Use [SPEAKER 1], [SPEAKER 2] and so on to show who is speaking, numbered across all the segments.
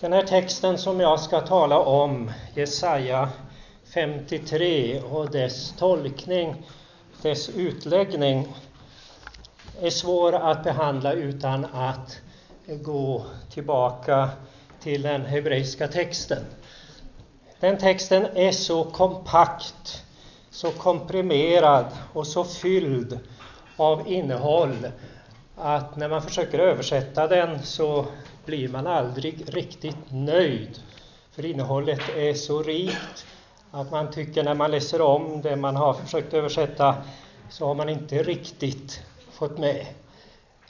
[SPEAKER 1] Den här texten som jag ska tala om, Jesaja 53 och dess tolkning, dess utläggning, är svår att behandla utan att gå tillbaka till den hebreiska texten. Den texten är så kompakt, så komprimerad och så fylld av innehåll att när man försöker översätta den så blir man aldrig riktigt nöjd. För innehållet är så rikt att man tycker när man läser om det man har försökt översätta så har man inte riktigt fått med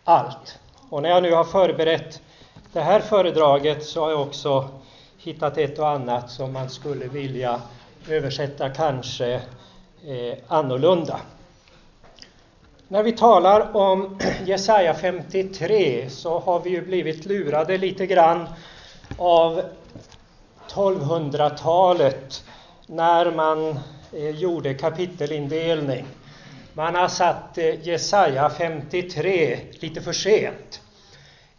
[SPEAKER 1] allt. Och när jag nu har förberett det här föredraget så har jag också hittat ett och annat som man skulle vilja översätta kanske eh, annorlunda. När vi talar om Jesaja 53 så har vi ju blivit lurade lite grann av 1200-talet när man eh, gjorde kapitelindelning. Man har satt eh, Jesaja 53 lite för sent.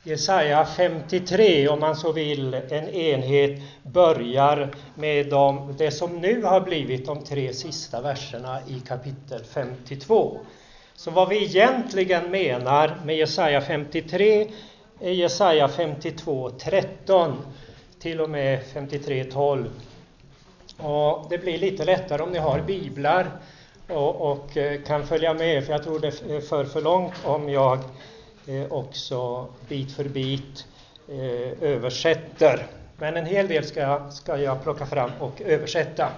[SPEAKER 1] Jesaja 53, om man så vill, en enhet, börjar med de, det som nu har blivit de tre sista verserna i kapitel 52. Så vad vi egentligen menar med Jesaja 53 är Jesaja 52, 13 till och med 53, 12. Och det blir lite lättare om ni har biblar och, och eh, kan följa med, för jag tror det eh, för för långt om jag eh, också bit för bit översätter. Men en hel del ska, ska jag plocka fram och översätta.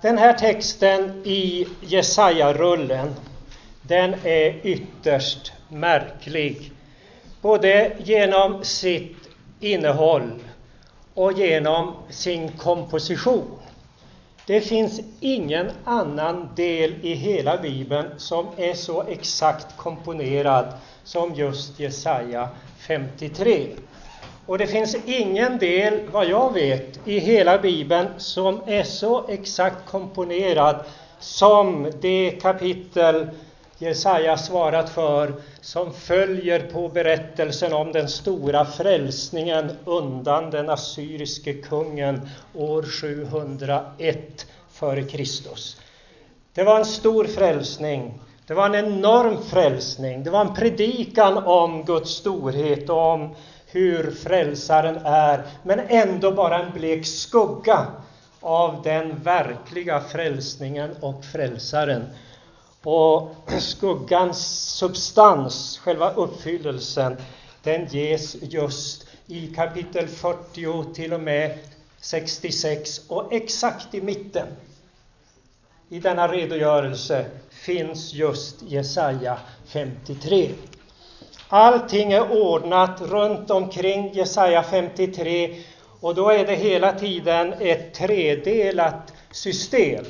[SPEAKER 1] Den här texten i Jesaja-rullen, den är ytterst märklig. Både genom sitt innehåll och genom sin komposition. Det finns ingen annan del i hela Bibeln som är så exakt komponerad som just Jesaja 53. Och det finns ingen del, vad jag vet, i hela Bibeln som är så exakt komponerad som det kapitel Jesaja svarat för som följer på berättelsen om den stora frälsningen undan den assyriske kungen år 701 f.Kr. Det var en stor frälsning. Det var en enorm frälsning. Det var en predikan om Guds storhet och om hur frälsaren är, men ändå bara en blek skugga av den verkliga frälsningen och frälsaren. Och skuggans substans, själva uppfyllelsen, den ges just i kapitel 40 till och med 66 och exakt i mitten i denna redogörelse finns just Jesaja 53. Allting är ordnat runt omkring Jesaja 53 och då är det hela tiden ett tredelat system.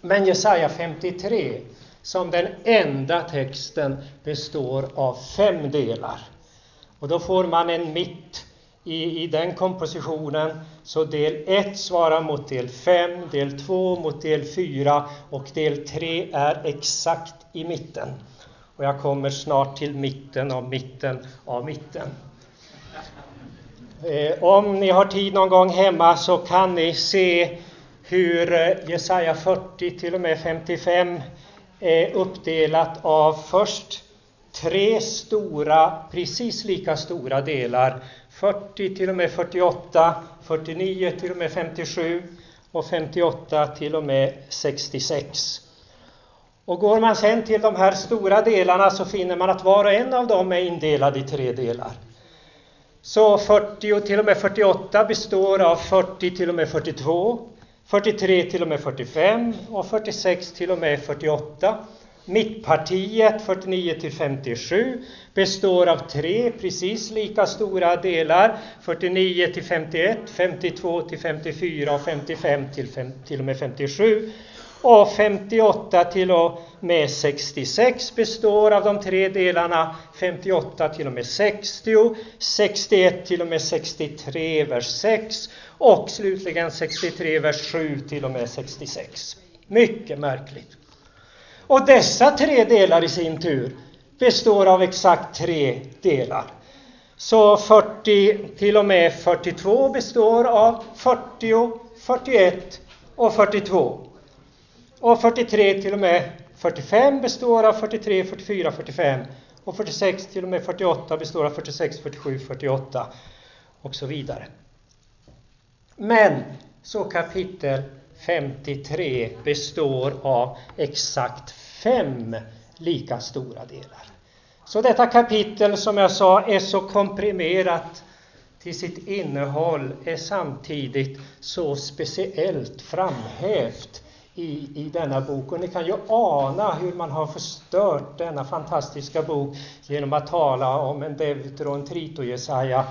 [SPEAKER 1] Men Jesaja 53 som den enda texten består av fem delar. Och då får man en mitt i, i den kompositionen. Så del 1 svarar mot del 5, del 2 mot del 4 och del 3 är exakt i mitten. Och jag kommer snart till mitten av mitten av mitten. Eh, om ni har tid någon gång hemma så kan ni se hur eh, Jesaja 40 till och med 55 är uppdelat av först tre stora, precis lika stora delar. 40 till och med 48, 49 till och med 57 och 58 till och med 66. Och går man sen till de här stora delarna så finner man att var och en av dem är indelad i tre delar. Så 40 till och med 48 består av 40 till och med 42, 43 till och med 45 och 46 till och med 48. Mittpartiet 49 till 57 består av tre precis lika stora delar 49 till 51, 52 till 54 och 55 till, 5, till och med 57. Och 58 till och med 66 består av de tre delarna 58 till och med 60, 61 till och med 63 vers 6 och slutligen 63 vers 7 till och med 66. Mycket märkligt. Och dessa tre delar i sin tur består av exakt tre delar. Så 40 till och med 42 består av 40, 41 och 42. Och 43 till och med 45 består av 43, 44, 45. Och 46 till och med 48 består av 46, 47, 48 och så vidare. Men så kapitel 53 består av exakt fem lika stora delar. Så detta kapitel som jag sa är så komprimerat till sitt innehåll är samtidigt så speciellt framhävt i, i denna bok. Och ni kan ju ana hur man har förstört denna fantastiska bok genom att tala om en Deuteron Trito-Jesaja.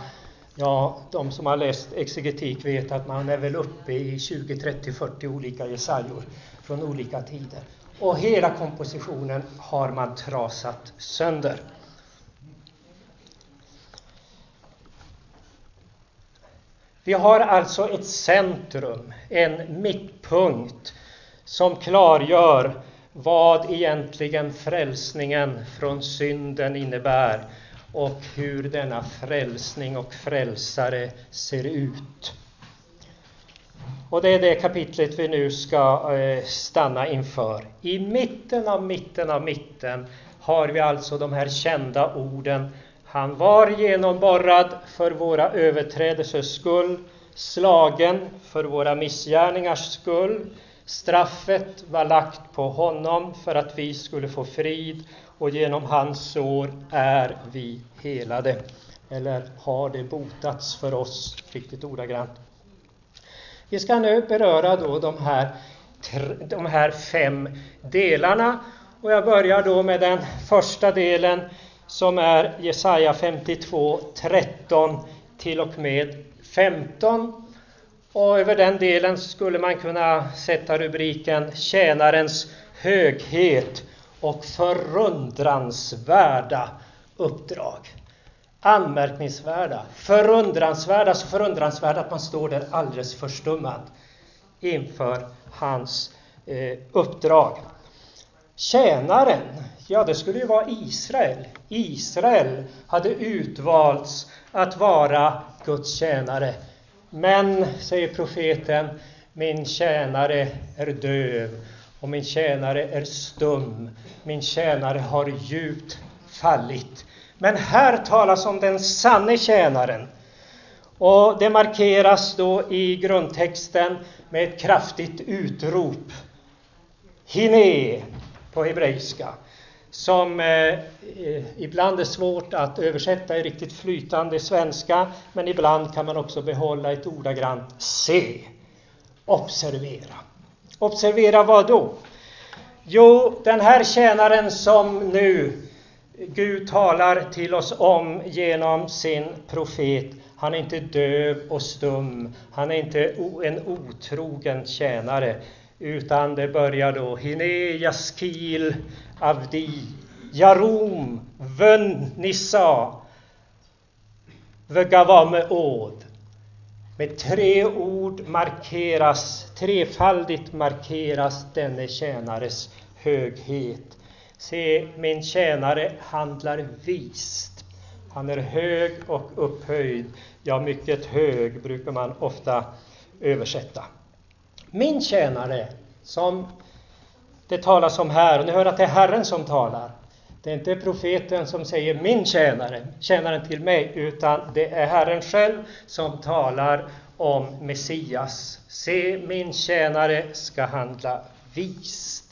[SPEAKER 1] Ja, de som har läst exegetik vet att man är väl uppe i 20, 30, 40 olika Jesajor från olika tider. Och hela kompositionen har man trasat sönder. Vi har alltså ett centrum, en mittpunkt som klargör vad egentligen frälsningen från synden innebär och hur denna frälsning och frälsare ser ut. Och det är det kapitlet vi nu ska eh, stanna inför. I mitten av mitten av mitten har vi alltså de här kända orden. Han var genomborrad för våra överträdelsers skull, slagen för våra missgärningars skull. Straffet var lagt på honom för att vi skulle få frid och genom hans sår är vi helade. Eller har det botats för oss, riktigt ordagrant. Vi ska nu beröra då de här, de här fem delarna och jag börjar då med den första delen som är Jesaja 52, 13 till och med 15. Och över den delen skulle man kunna sätta rubriken Tjänarens höghet och förundransvärda uppdrag. Anmärkningsvärda, förundransvärda, så förundransvärda att man står där alldeles förstummad inför hans eh, uppdrag. Tjänaren, ja det skulle ju vara Israel. Israel hade utvalts att vara Guds tjänare. Men, säger profeten, min tjänare är döv och min tjänare är stum. Min tjänare har djupt fallit. Men här talas om den sanne tjänaren. Och det markeras då i grundtexten med ett kraftigt utrop. Hine på hebreiska. Som eh, ibland är svårt att översätta i riktigt flytande svenska. Men ibland kan man också behålla ett ordagrant se. Observera. Observera vad då? Jo, den här tjänaren som nu Gud talar till oss om genom sin profet. Han är inte döv och stum. Han är inte en otrogen tjänare. Utan det börjar då Hine Jaskil Avdi Jarom, Vön Nissa Vögavame, Åd. Med tre ord markeras, trefaldigt markeras denne tjänares höghet. Se, min tjänare handlar vist. Han är hög och upphöjd, ja, mycket hög brukar man ofta översätta. Min tjänare, som det talas om här, och ni hör att det är Herren som talar. Det är inte profeten som säger min tjänare, tjänaren till mig, utan det är Herren själv som talar om Messias. Se, min tjänare ska handla vist.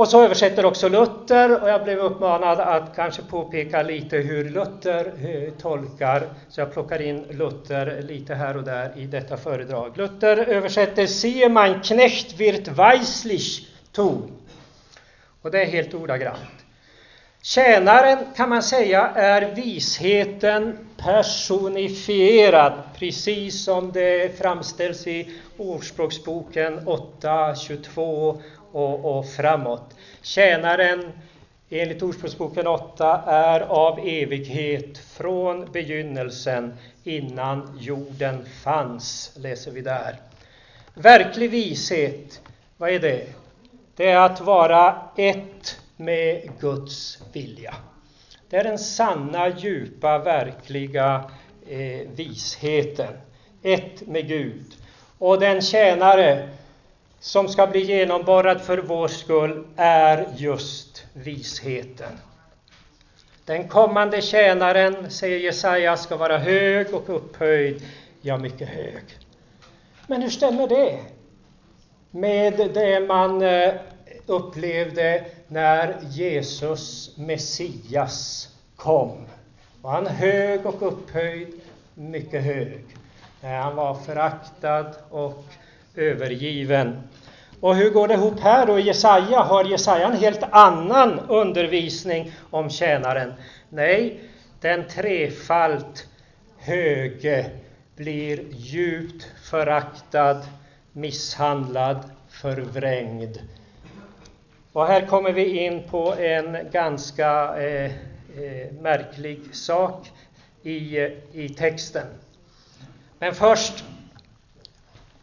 [SPEAKER 1] Och så översätter också Luther och jag blev uppmanad att kanske påpeka lite hur Luther eh, tolkar, så jag plockar in Luther lite här och där i detta föredrag. Luther översätter Sie mein Knecht wird weislich tun. Och det är helt ordagrant. Tjänaren kan man säga är visheten personifierad, precis som det framställs i Ordspråksboken 8.22 och, och framåt. Tjänaren enligt Ordspråksboken 8 är av evighet från begynnelsen innan jorden fanns, läser vi där. Verklig vishet, vad är det? Det är att vara ett med Guds vilja. Det är den sanna, djupa, verkliga eh, visheten. Ett med Gud. Och den tjänare som ska bli genomborrad för vår skull är just visheten. Den kommande tjänaren, säger Jesaja, ska vara hög och upphöjd, ja, mycket hög. Men hur stämmer det med det man eh, upplevde när Jesus, Messias, kom? Var han hög och upphöjd? Mycket hög. Eh, han var föraktad och övergiven. Och hur går det ihop här då i Jesaja? Har Jesaja en helt annan undervisning om tjänaren? Nej, den trefalt höge blir djupt föraktad, misshandlad, förvrängd. Och här kommer vi in på en ganska eh, eh, märklig sak i, eh, i texten. Men först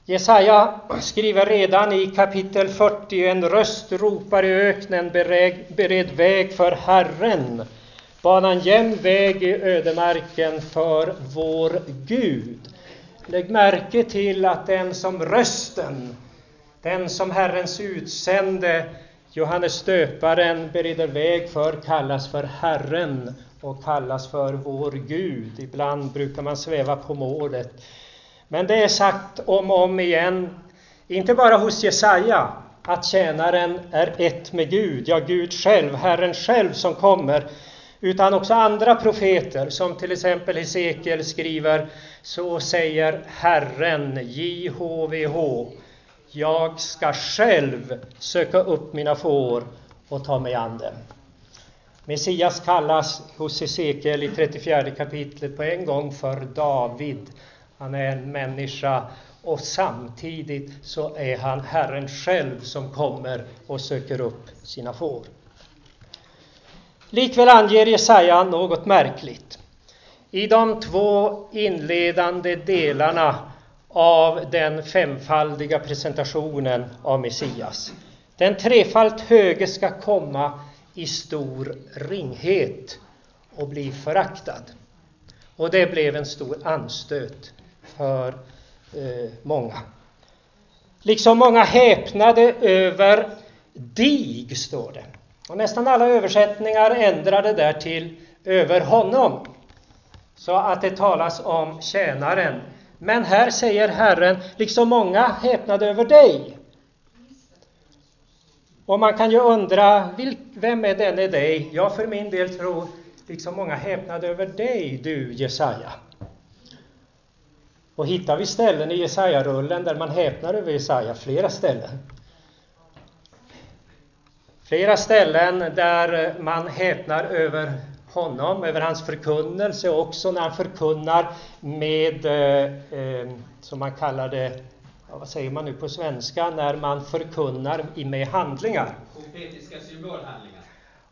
[SPEAKER 1] Jesaja skriver redan i kapitel 40, en röst ropar i öknen, bered väg för Herren, banan jämn väg i ödemarken för vår Gud. Lägg märke till att den som rösten, den som Herrens utsände, Johannes döparen bereder väg för, kallas för Herren och kallas för vår Gud. Ibland brukar man sväva på målet. Men det är sagt om och om igen, inte bara hos Jesaja, att tjänaren är ett med Gud, ja, Gud själv, Herren själv som kommer, utan också andra profeter, som till exempel Hesekiel skriver, så säger Herren, JHVH, jag ska själv söka upp mina får och ta mig an dem. Messias kallas hos Hesekiel i 34 kapitlet på en gång för David, han är en människa och samtidigt så är han Herren själv som kommer och söker upp sina får. Likväl anger Jesaja något märkligt. I de två inledande delarna av den femfaldiga presentationen av Messias. Den trefalt höge ska komma i stor ringhet och bli föraktad. Och det blev en stor anstöt för eh, många. Liksom många häpnade över dig, står det. Och nästan alla översättningar ändrade där till över honom, så att det talas om tjänaren. Men här säger Herren, liksom många häpnade över dig. Och man kan ju undra, vem är denne dig? Jag för min del tror, liksom många häpnade över dig, du Jesaja. Och hittar vi ställen i Jesaja-rullen där man häpnar över Jesaja, flera ställen. Flera ställen där man häpnar över honom, över hans förkunnelse, också när han förkunnar med, eh, eh, som man kallar det, vad säger man nu på svenska, när man förkunnar med handlingar.
[SPEAKER 2] Profetiska symbolhandlingar.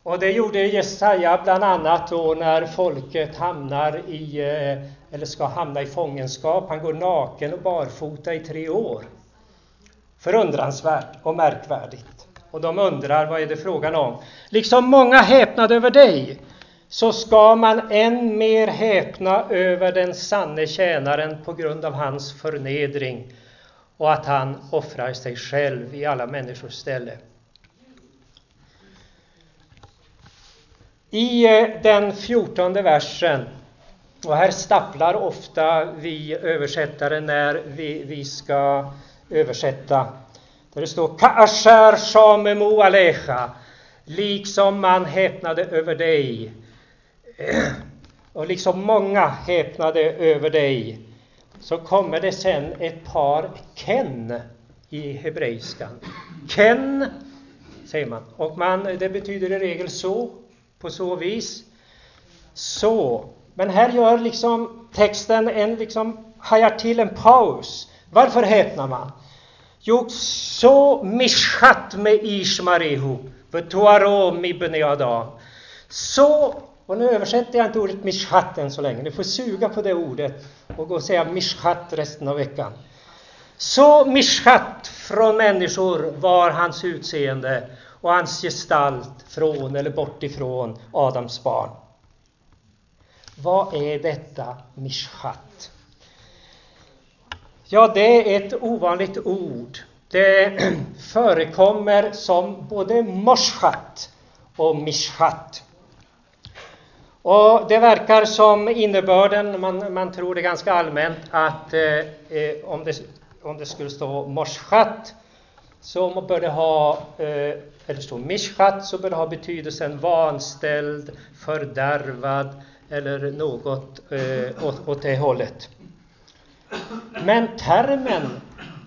[SPEAKER 1] Och det gjorde Jesaja bland annat då när folket hamnar i, eh, eller ska hamna i fångenskap. Han går naken och barfota i tre år. Förundransvärt och märkvärdigt. Och de undrar vad är det frågan om? Liksom många häpnade över dig, så ska man än mer häpna över den sanne tjänaren på grund av hans förnedring och att han offrar sig själv i alla människors ställe. I eh, den fjortonde versen, och här stapplar ofta vi översättare när vi, vi ska översätta, där det står Ka'ashar shamemu alecha, liksom man häpnade över dig, och liksom många häpnade över dig, så kommer det sen ett par ken i hebreiskan. Ken, säger man, och man, det betyder i regel så, på så vis. Så, men här gör liksom texten en, liksom hajar till en paus. Varför häpnar man? Jo, så mishat med Ishmarihu, för Toarom ibn Adam. Så, och nu översätter jag inte ordet mishat än så länge, ni får suga på det ordet och gå och säga mishat resten av veckan. Så mishat från människor var hans utseende och hans gestalt från eller bortifrån, Adams barn. Vad är detta mishchat? Ja, det är ett ovanligt ord. Det förekommer som både moshat och mishchat. Och det verkar som innebörden, man, man tror det ganska allmänt, att eh, om, det, om det skulle stå morschat så bör det ha, eh, eller stå mishchat, så bör det ha betydelsen vanställd, fördärvad eller något eh, åt, åt det hållet. Men termen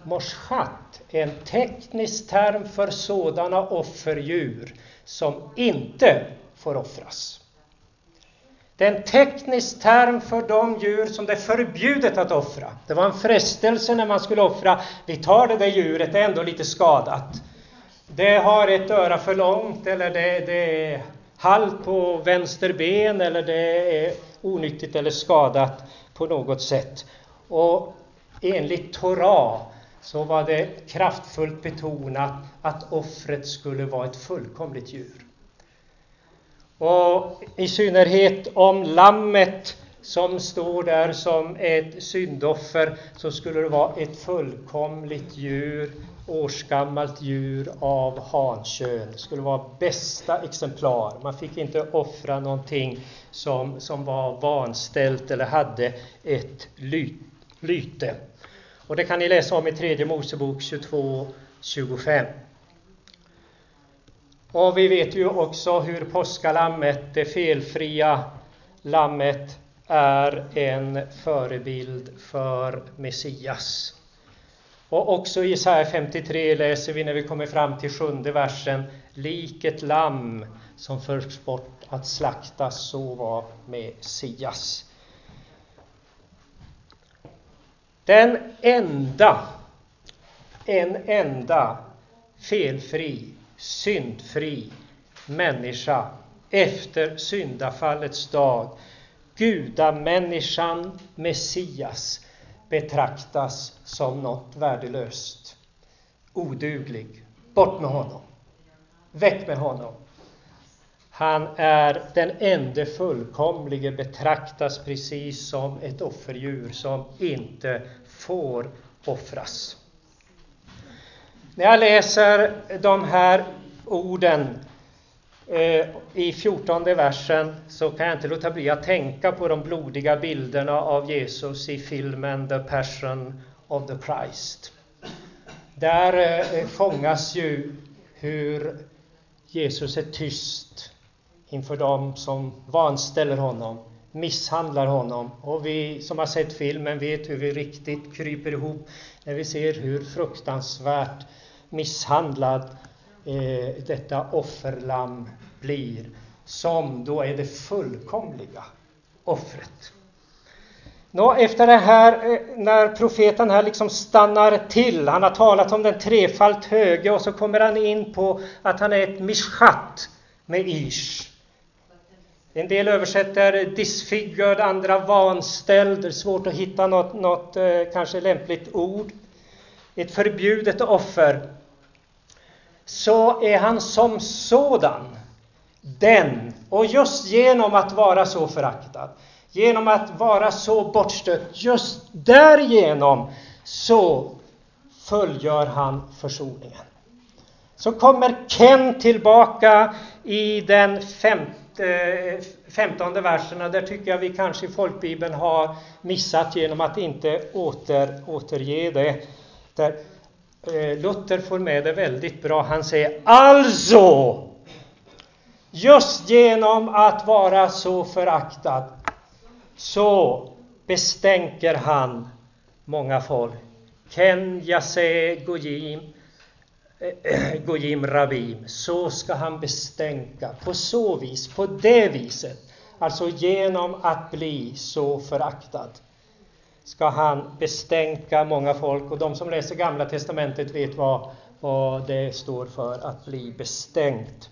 [SPEAKER 1] morschat är en teknisk term för sådana offerdjur som inte får offras. Det är en teknisk term för de djur som det är förbjudet att offra. Det var en frestelse när man skulle offra. Vi tar det där djuret, det är ändå lite skadat. Det har ett öra för långt eller det, det är halt på vänster ben eller det är onyttigt eller skadat på något sätt. Och enligt Torah så var det kraftfullt betonat att offret skulle vara ett fullkomligt djur. Och i synnerhet om lammet som står där som ett syndoffer så skulle det vara ett fullkomligt djur, årsgammalt djur av hankön. Det skulle vara bästa exemplar. Man fick inte offra någonting som, som var vanställt eller hade ett ly, lyte. Och det kan ni läsa om i tredje Mosebok 22, 25. Och vi vet ju också hur påskalammet, det felfria lammet, är en förebild för Messias. Och också i Isaiah 53 läser vi när vi kommer fram till sjunde versen, lik ett lamm som förs bort att slaktas, så var Messias. Den enda, en enda felfri syndfri människa efter syndafallets dag. Gudamänniskan Messias betraktas som något värdelöst, oduglig. Bort med honom. Väck med honom. Han är den enda fullkomlige, betraktas precis som ett offerdjur som inte får offras. När jag läser de här orden eh, i fjortonde versen så kan jag inte låta bli att tänka på de blodiga bilderna av Jesus i filmen The Passion of the Christ. Där eh, fångas ju hur Jesus är tyst inför dem som vanställer honom, misshandlar honom. Och vi som har sett filmen vet hur vi riktigt kryper ihop när vi ser hur fruktansvärt misshandlad eh, detta offerlamm blir, som då är det fullkomliga offret. Nå, efter det här, eh, när profeten här liksom stannar till, han har talat om den trefalt höge och så kommer han in på att han är ett mishchat med ish. En del översätter disfigured, andra vanställd. Det är svårt att hitta något, något eh, kanske lämpligt ord. Ett förbjudet offer så är han som sådan den, och just genom att vara så föraktad, genom att vara så bortstött, just därigenom så fullgör han försoningen. Så kommer Ken tillbaka i den femte, Eh, femtonde verserna, där tycker jag vi kanske i folkbibeln har missat genom att inte åter, återge det. Där eh, Luther får med det väldigt bra. Han säger alltså, just genom att vara så föraktad så bestänker han många folk. Ken Yase Gojim, Gojim Rabim. Så ska han bestänka, på så vis, på det viset. Alltså genom att bli så föraktad ska han bestänka många folk. Och de som läser Gamla Testamentet vet vad, vad det står för, att bli bestänkt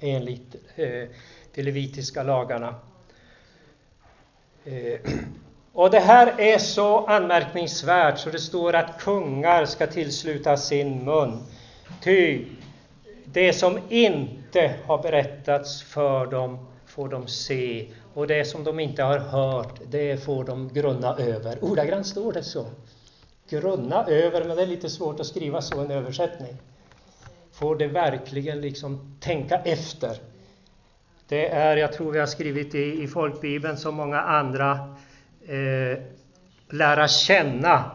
[SPEAKER 1] enligt eh, de levitiska lagarna. Eh, och det här är så anmärkningsvärt så det står att kungar ska tillsluta sin mun. Ty det som inte har berättats för dem får de se och det som de inte har hört, det får de grunna över. Ordagrant står det så. Grunna över, men det är lite svårt att skriva så i en översättning. Får det verkligen liksom tänka efter. Det är, jag tror vi har skrivit i, i folkbibeln som många andra, eh, lära känna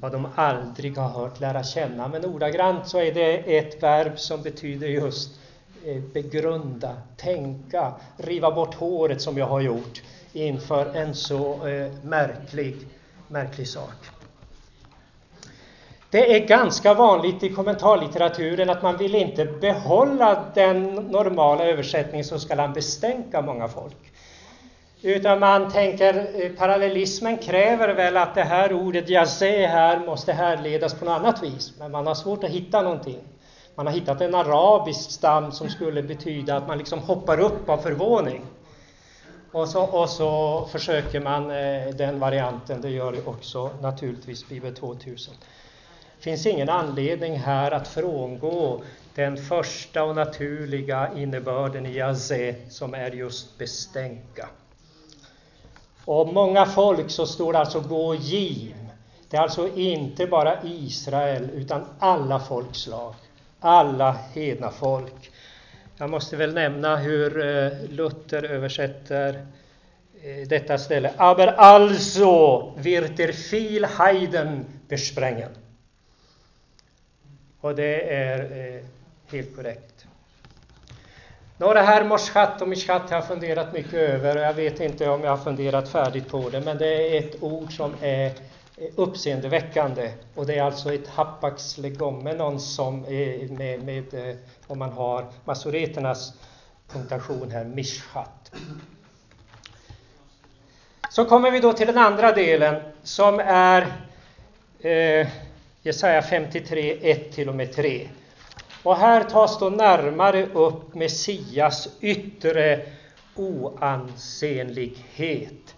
[SPEAKER 1] vad de aldrig har hört lära känna. Men ordagrant så är det ett verb som betyder just eh, begrunda, tänka, riva bort håret som jag har gjort inför en så eh, märklig, märklig sak. Det är ganska vanligt i kommentarlitteraturen att man vill inte behålla den normala översättningen så ska han bestänka många folk. Utan man tänker, eh, parallellismen kräver väl att det här ordet jazé här måste härledas på något annat vis. Men man har svårt att hitta någonting. Man har hittat en arabisk stam som skulle betyda att man liksom hoppar upp av förvåning. Och så, och så försöker man eh, den varianten, det gör också naturligtvis Bibel 2000. Det finns ingen anledning här att frångå den första och naturliga innebörden i jazé som är just bestänka. Och många folk så står det alltså gå giv. Det är alltså inte bara Israel utan alla folkslag, alla hedna folk. Jag måste väl nämna hur eh, Luther översätter eh, detta ställe. Aber also wird der viel Heiden besprängen. Och det är eh, helt korrekt. Några här Moschat och Mishkat har jag funderat mycket över och jag vet inte om jag har funderat färdigt på det, men det är ett ord som är uppseendeväckande och det är alltså ett hapax legomenon som är med, med, eh, om man har masoreternas punktation här, Mishkat. Så kommer vi då till den andra delen som är eh, Jesaja 53, 1 till och med 3. Och här tas då närmare upp Messias yttre oansenlighet.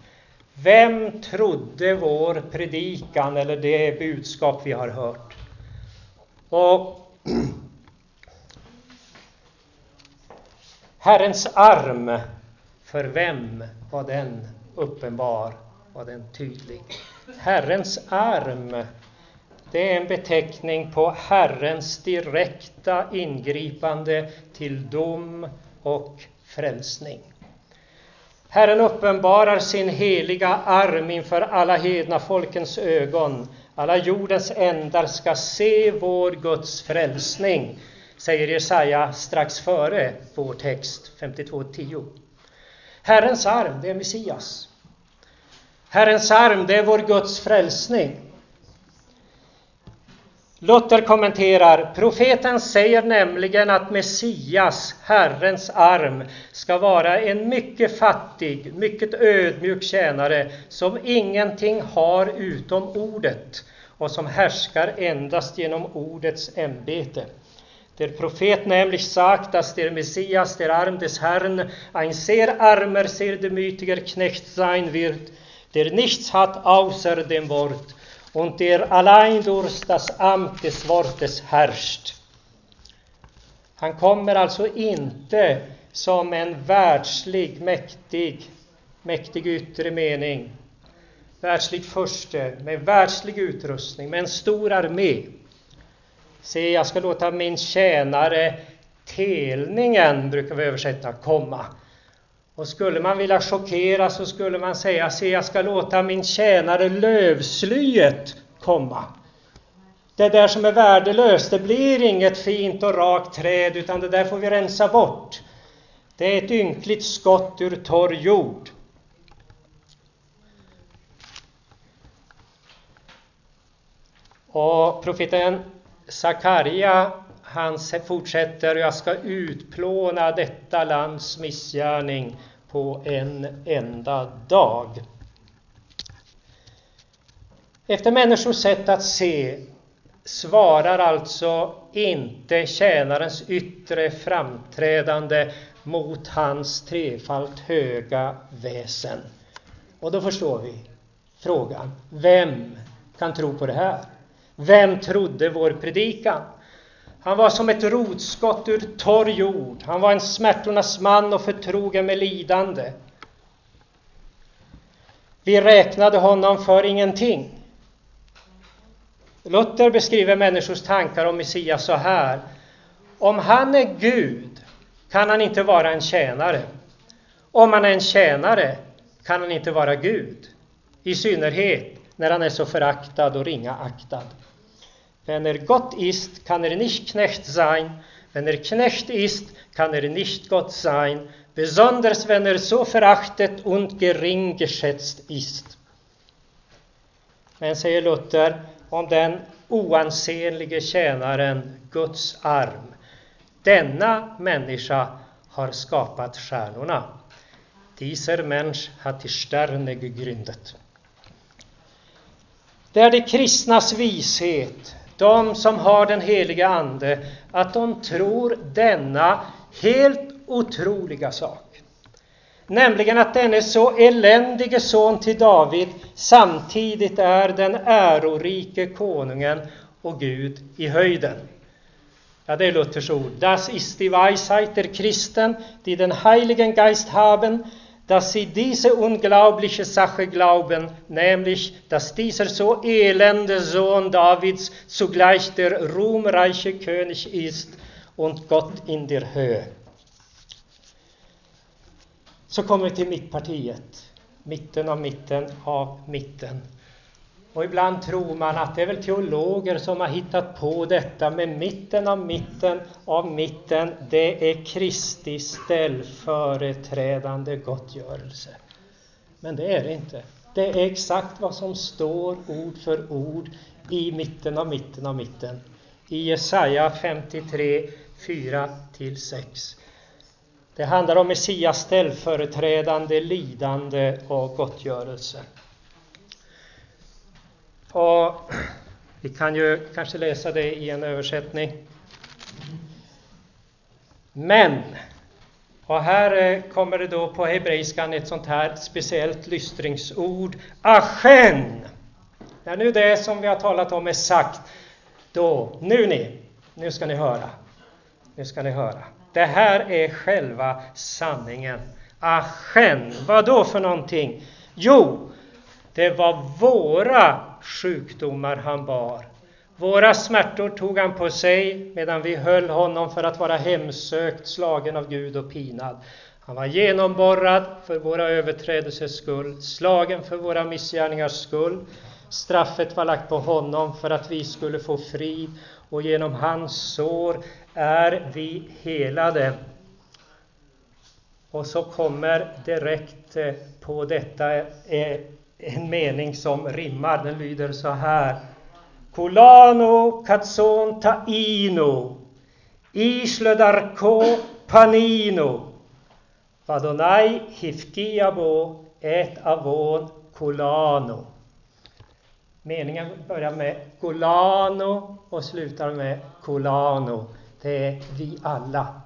[SPEAKER 1] Vem trodde vår predikan eller det budskap vi har hört? Och Herrens arm, för vem var den uppenbar? Var den tydlig? Herrens arm det är en beteckning på Herrens direkta ingripande till dom och frälsning. Herren uppenbarar sin heliga arm inför alla hedna folkens ögon. Alla jordens ändar ska se vår Guds frälsning, säger Jesaja strax före vår text 52.10. Herrens arm, det är Messias. Herrens arm, det är vår Guds frälsning. Luther kommenterar, profeten säger nämligen att Messias, Herrens arm, ska vara en mycket fattig, mycket ödmjuk tjänare som ingenting har utom ordet och som härskar endast genom ordets ämbete. Der Prophet nämlich sagt, dass der Messias, der Arm des Herrn, ein sehr armer, sehr demütiger Knecht sein wird, der nichts hat außer dem Wort und der allein durch das Amt des Wortes herrscht. Han kommer alltså inte som en världslig, mäktig, mäktig yttre mening, världslig furste, med världslig utrustning, med en stor armé. Se, jag ska låta min tjänare telningen, brukar vi översätta, komma. Och skulle man vilja chockera så skulle man säga, se jag ska låta min tjänare lövslyet komma. Det där som är värdelöst, det blir inget fint och rakt träd utan det där får vi rensa bort. Det är ett ynkligt skott ur torr jord. Och profeten Sakarja han fortsätter, jag ska utplåna detta lands missgärning på en enda dag. Efter människors sätt att se svarar alltså inte tjänarens yttre framträdande mot hans trefalt höga väsen. Och då förstår vi frågan, vem kan tro på det här? Vem trodde vår predikan? Han var som ett rotskott ur torr jord. Han var en smärtornas man och förtrogen med lidande. Vi räknade honom för ingenting. Luther beskriver människors tankar om Messias så här. Om han är Gud kan han inte vara en tjänare. Om han är en tjänare kan han inte vara Gud. I synnerhet när han är så föraktad och ringa aktad. Wenn er Gott ist, kann er nicht Knecht sein. Wenn er Knecht ist, kann er nicht Gott sein. Besonders wenn er so verachtet und gering geschätzt ist. Men, säger Luther, om den oansenlige tjänaren, Guds arm, denna människa har skapat stjärnorna. Dieser Mensch hat die Sterne gegründet. Det är de kristnas vishet, de som har den heliga Ande, att de tror denna helt otroliga sak. Nämligen att denne så eländige son till David samtidigt är den ärorike konungen och Gud i höjden. Ja, det är Luthers ord. Das ist die Weisheit der Christen, die den Heiligen Geist haben, dass sie diese unglaubliche Sache glauben, nämlich, dass dieser so elende Sohn Davids zugleich der ruhmreiche König ist und Gott in der Höhe. Så kommer vi till mittpartiet, mitten av mitten av mitten. Och ibland tror man att det är väl teologer som har hittat på detta med mitten av mitten av mitten. Det är Kristi ställföreträdande gottgörelse. Men det är det inte. Det är exakt vad som står ord för ord i mitten av mitten av mitten. I Jesaja 53, 4-6. Det handlar om Messias ställföreträdande lidande och gottgörelse. Och vi kan ju kanske läsa det i en översättning. Men, och här eh, kommer det då på hebreiskan ett sånt här speciellt lystringsord, achen. När nu det som vi har talat om är sagt, då, nu ni, nu ska ni höra. Nu ska ni höra. Det här är själva sanningen. Achen, vad då för någonting? Jo, det var våra sjukdomar han bar. Våra smärtor tog han på sig medan vi höll honom för att vara hemsökt, slagen av Gud och pinad. Han var genomborrad för våra överträdelsers skull, slagen för våra missgärningars skull. Straffet var lagt på honom för att vi skulle få frid och genom hans sår är vi helade. Och så kommer direkt på detta eh, en mening som rimmar. Den lyder så här. Kulano katson taino Ishledarko panino Vadonai hifkiabo et avon kulano Meningen börjar med kolano och slutar med kolano. Det är vi alla.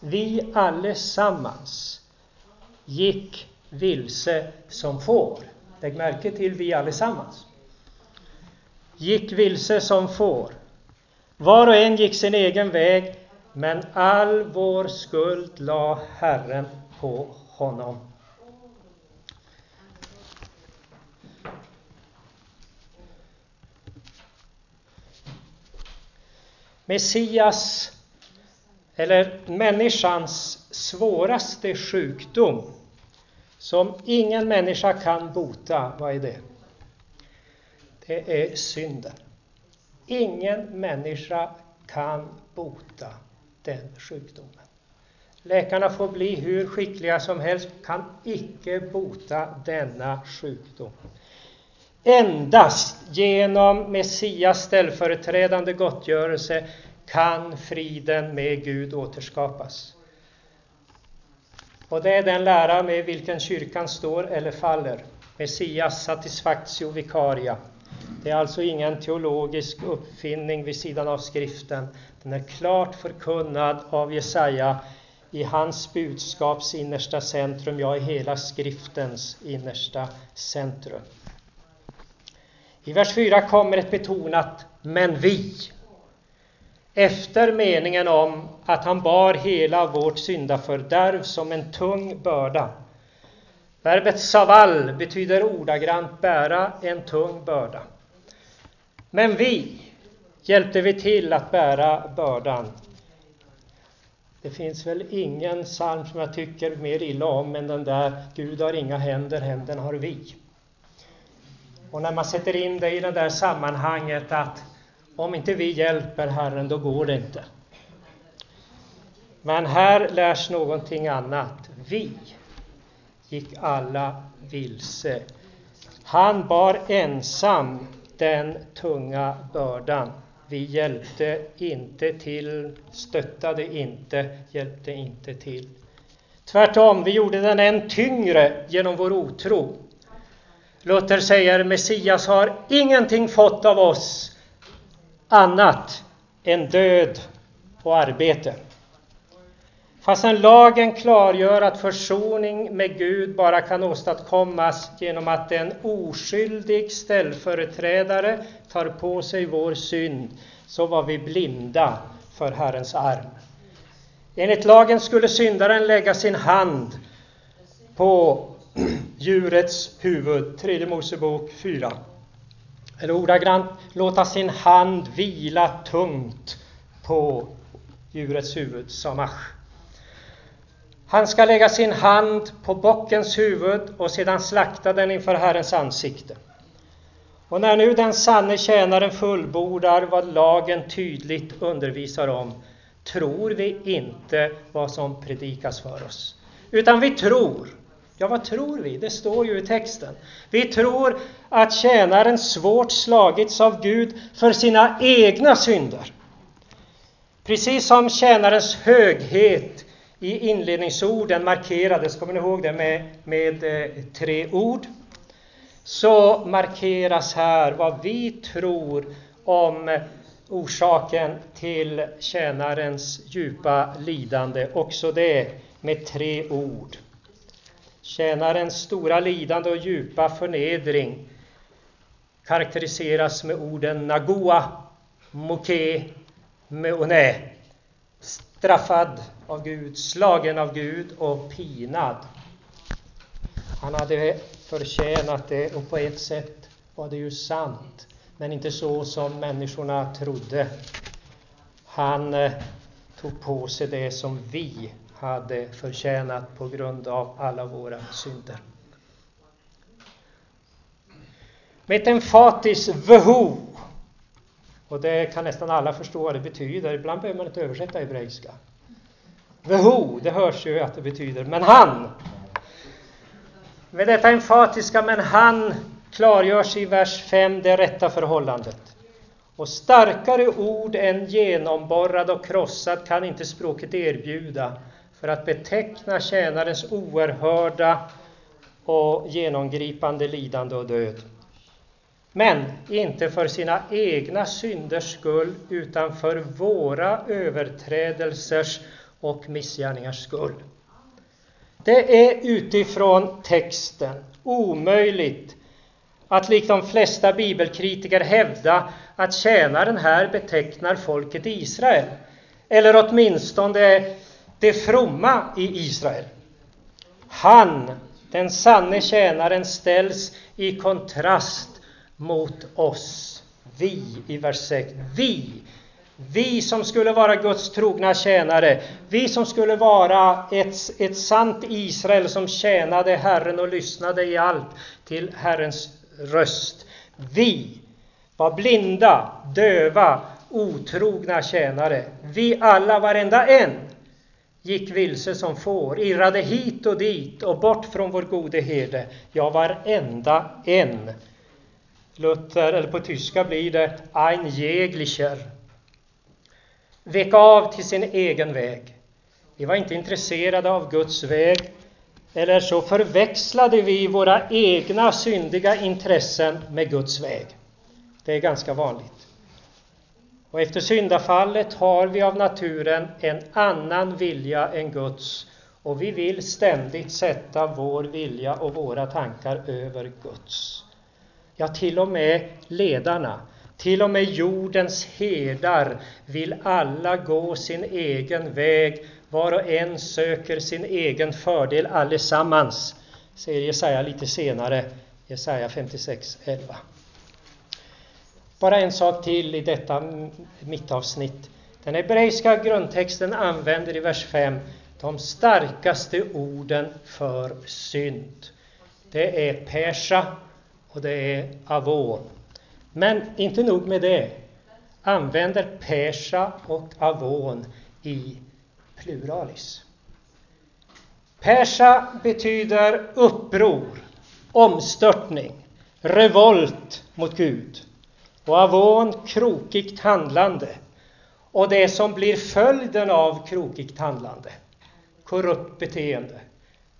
[SPEAKER 1] Vi allesammans gick vilse som får. Lägg märke till vi allesammans. Gick vilse som får. Var och en gick sin egen väg, men all vår skuld la Herren på honom. Messias, eller människans svåraste sjukdom som ingen människa kan bota, vad är det? Det är synden. Ingen människa kan bota den sjukdomen. Läkarna får bli hur skickliga som helst, kan icke bota denna sjukdom. Endast genom Messias ställföreträdande gottgörelse kan friden med Gud återskapas. Och det är den lära med vilken kyrkan står eller faller. Messias satisfactio vicaria. Det är alltså ingen teologisk uppfinning vid sidan av skriften. Den är klart förkunnad av Jesaja i hans budskaps innersta centrum, ja, i hela skriftens innersta centrum. I vers 4 kommer ett betonat ”men vi” efter meningen om att han bar hela vårt syndafördärv som en tung börda. Verbet saval betyder ordagrant bära en tung börda. Men vi hjälpte vi till att bära bördan. Det finns väl ingen psalm som jag tycker mer illa om än den där Gud har inga händer, händerna har vi. Och när man sätter in det i det där sammanhanget att om inte vi hjälper Herren, då går det inte. Men här lärs någonting annat. Vi gick alla vilse. Han bar ensam den tunga bördan. Vi hjälpte inte till, stöttade inte, hjälpte inte till. Tvärtom, vi gjorde den än tyngre genom vår otro. Luther säger Messias har ingenting fått av oss annat än död och arbete. Fastän lagen klargör att försoning med Gud bara kan åstadkommas genom att en oskyldig ställföreträdare tar på sig vår synd, så var vi blinda för Herrens arm. Enligt lagen skulle syndaren lägga sin hand på djurets huvud, tredje Mosebok 4. Eller ordagrant, låta sin hand vila tungt på djurets huvud, samach. Han ska lägga sin hand på bockens huvud och sedan slakta den inför Herrens ansikte. Och när nu den sanne tjänaren fullbordar vad lagen tydligt undervisar om, tror vi inte vad som predikas för oss. Utan vi tror Ja, vad tror vi? Det står ju i texten. Vi tror att tjänaren svårt slagits av Gud för sina egna synder. Precis som tjänarens höghet i inledningsorden markerades, kommer ni ihåg det, med, med eh, tre ord? Så markeras här vad vi tror om orsaken till tjänarens djupa lidande, också det med tre ord. Tjänarens stora lidande och djupa förnedring karaktäriseras med orden Nagua, Moke, Meone. Straffad av Gud, slagen av Gud och pinad. Han hade förtjänat det och på ett sätt var det ju sant, men inte så som människorna trodde. Han eh, tog på sig det som vi hade förtjänat på grund av alla våra synder. Med ett emfatiskt behov. och det kan nästan alla förstå vad det betyder, ibland behöver man inte översätta hebreiska. Vehu, det hörs ju att det betyder, men han. Med detta emfatiska men han klargörs i vers 5 det rätta förhållandet. Och starkare ord än genomborrad och krossad kan inte språket erbjuda för att beteckna tjänarens oerhörda och genomgripande lidande och död. Men inte för sina egna synders skull, utan för våra överträdelsers och missgärningars skull. Det är utifrån texten omöjligt att likt de flesta bibelkritiker hävda att tjänaren här betecknar folket Israel, eller åtminstone det fromma i Israel. Han, den sanne tjänaren, ställs i kontrast mot oss. Vi, i vers 6. Vi, vi som skulle vara Guds trogna tjänare, vi som skulle vara ett, ett sant Israel som tjänade Herren och lyssnade i allt till Herrens röst. Vi var blinda, döva, otrogna tjänare. Vi alla, varenda en, gick vilse som får, irrade hit och dit och bort från vår gode herde. Ja, varenda en. Luther, eller på tyska blir det ein jeglicher. Vek av till sin egen väg. Vi var inte intresserade av Guds väg, eller så förväxlade vi våra egna syndiga intressen med Guds väg. Det är ganska vanligt. Och efter syndafallet har vi av naturen en annan vilja än Guds och vi vill ständigt sätta vår vilja och våra tankar över Guds. Ja, till och med ledarna, Till och med jordens herdar vill alla gå sin egen väg, var och en söker sin egen fördel allesammans, säger Jesaja lite senare, Jesaja 56.11. Bara en sak till i detta mittavsnitt. Den hebreiska grundtexten använder i vers 5 de starkaste orden för synd. Det är persa och det är avon. Men inte nog med det, använder persa och avon i pluralis. Persa betyder uppror, omstörtning, revolt mot Gud och avån krokigt handlande och det som blir följden av krokigt handlande, korrupt beteende,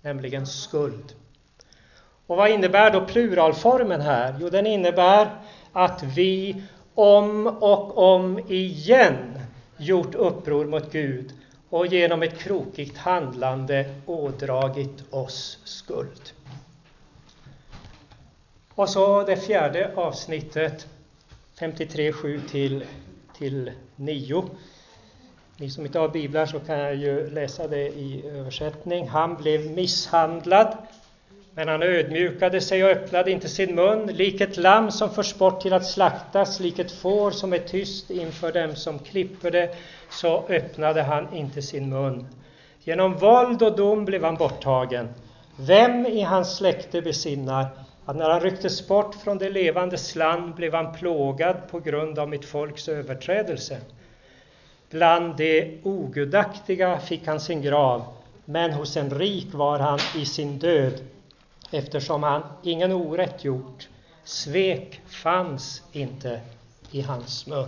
[SPEAKER 1] nämligen skuld. Och vad innebär då pluralformen här? Jo, den innebär att vi om och om igen gjort uppror mot Gud och genom ett krokigt handlande ådragit oss skuld. Och så det fjärde avsnittet, 53, 7 till, till 9. Ni som inte har biblar så kan jag ju läsa det i översättning. Han blev misshandlad men han ödmjukade sig och öppnade inte sin mun, lik ett lamm som förs bort till att slaktas, lik ett får som är tyst inför dem som klipper det, så öppnade han inte sin mun. Genom våld och dom blev han borttagen. Vem i hans släkte besinnar att när han rycktes bort från det levandes land blev han plågad på grund av mitt folks överträdelse? Bland de ogudaktiga fick han sin grav, men hos en rik var han i sin död eftersom han ingen orätt gjort. Svek fanns inte i hans mun.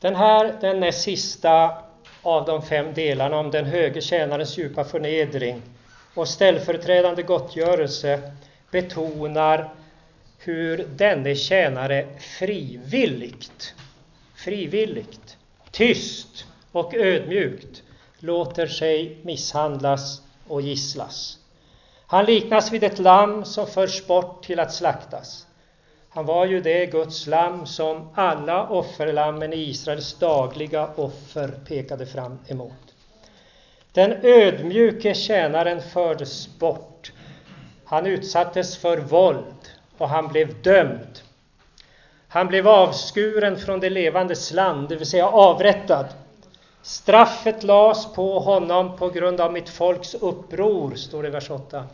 [SPEAKER 1] Den här, den näst sista av de fem delarna om den höge tjänarens djupa förnedring och ställföreträdande gottgörelse betonar hur denne tjänare frivilligt, frivilligt, tyst och ödmjukt låter sig misshandlas och gisslas. Han liknas vid ett lamm som förs bort till att slaktas. Han var ju det Guds lamm som alla offerlammen i Israels dagliga offer pekade fram emot. Den ödmjuke tjänaren fördes bort. Han utsattes för våld och han blev dömd. Han blev avskuren från det levandes land, det vill säga avrättad. Straffet lades på honom på grund av mitt folks uppror, står det i vers 8.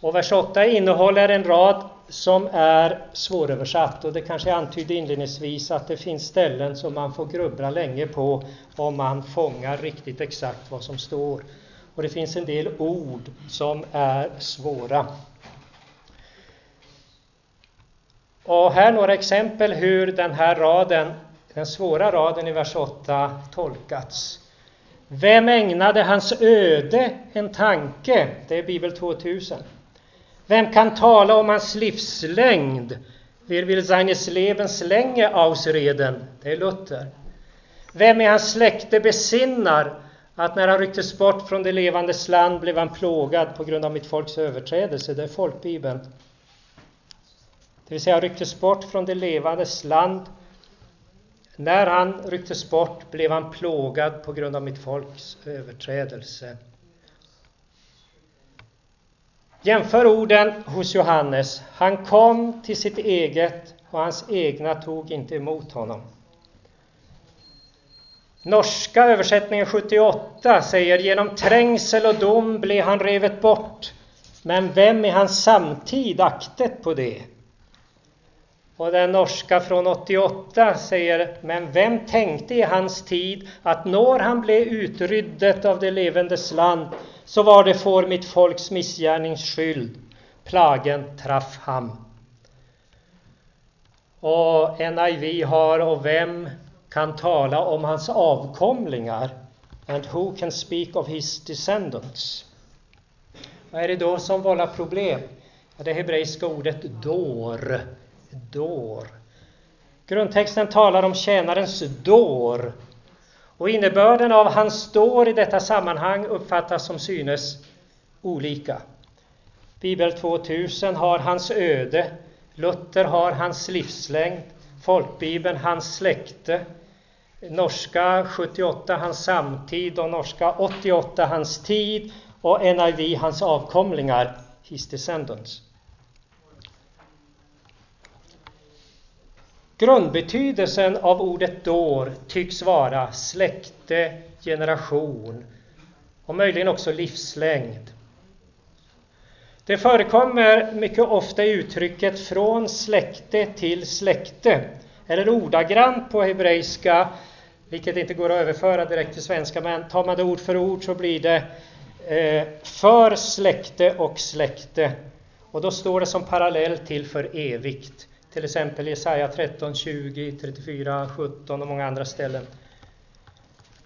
[SPEAKER 1] Och vers 8 innehåller en rad som är svåröversatt och det kanske jag antydde inledningsvis att det finns ställen som man får grubbla länge på om man fångar riktigt exakt vad som står. Och det finns en del ord som är svåra. Och här några exempel hur den här raden den svåra raden i vers 8 tolkats. Vem ägnade hans öde en tanke? Det är Bibel 2000. Vem kan tala om hans livslängd? Wir will seines Lebens Länge ausreden? Det är Luther. Vem i hans släkte besinnar att när han rycktes bort från det levandes land blev han plågad på grund av mitt folks överträdelse? Det är folkbibeln. Det vill säga rycktes bort från det levandes land när han rycktes bort blev han plågad på grund av mitt folks överträdelse. Jämför orden hos Johannes. Han kom till sitt eget och hans egna tog inte emot honom. Norska översättningen 78 säger genom trängsel och dom blev han revet bort. Men vem i hans samtid aktet på det? Och den norska från 88 säger, men vem tänkte i hans tid att när han blev utryddet av det levendes land så var det för mitt folks missgärnings skyld. Plagen traff ham. Och NIV har, och vem kan tala om hans avkomlingar? And who can speak of his descendants? Vad är det då som vållar problem? Det hebreiska ordet dår dår. Grundtexten talar om tjänarens dår och innebörden av hans står i detta sammanhang uppfattas som synes olika. Bibel 2000 har hans öde, Luther har hans livslängd, Folkbibeln hans släkte, norska 78 hans samtid och norska 88 hans tid och NIV hans avkomlingar, his descendants. Grundbetydelsen av ordet dår tycks vara släkte, generation och möjligen också livslängd. Det förekommer mycket ofta i uttrycket från släkte till släkte, eller ordagrant på hebreiska, vilket inte går att överföra direkt till svenska, men tar man det ord för ord så blir det eh, för släkte och släkte. Och då står det som parallell till för evigt. Till exempel Jesaja 13, 20, 34, 17 och många andra ställen.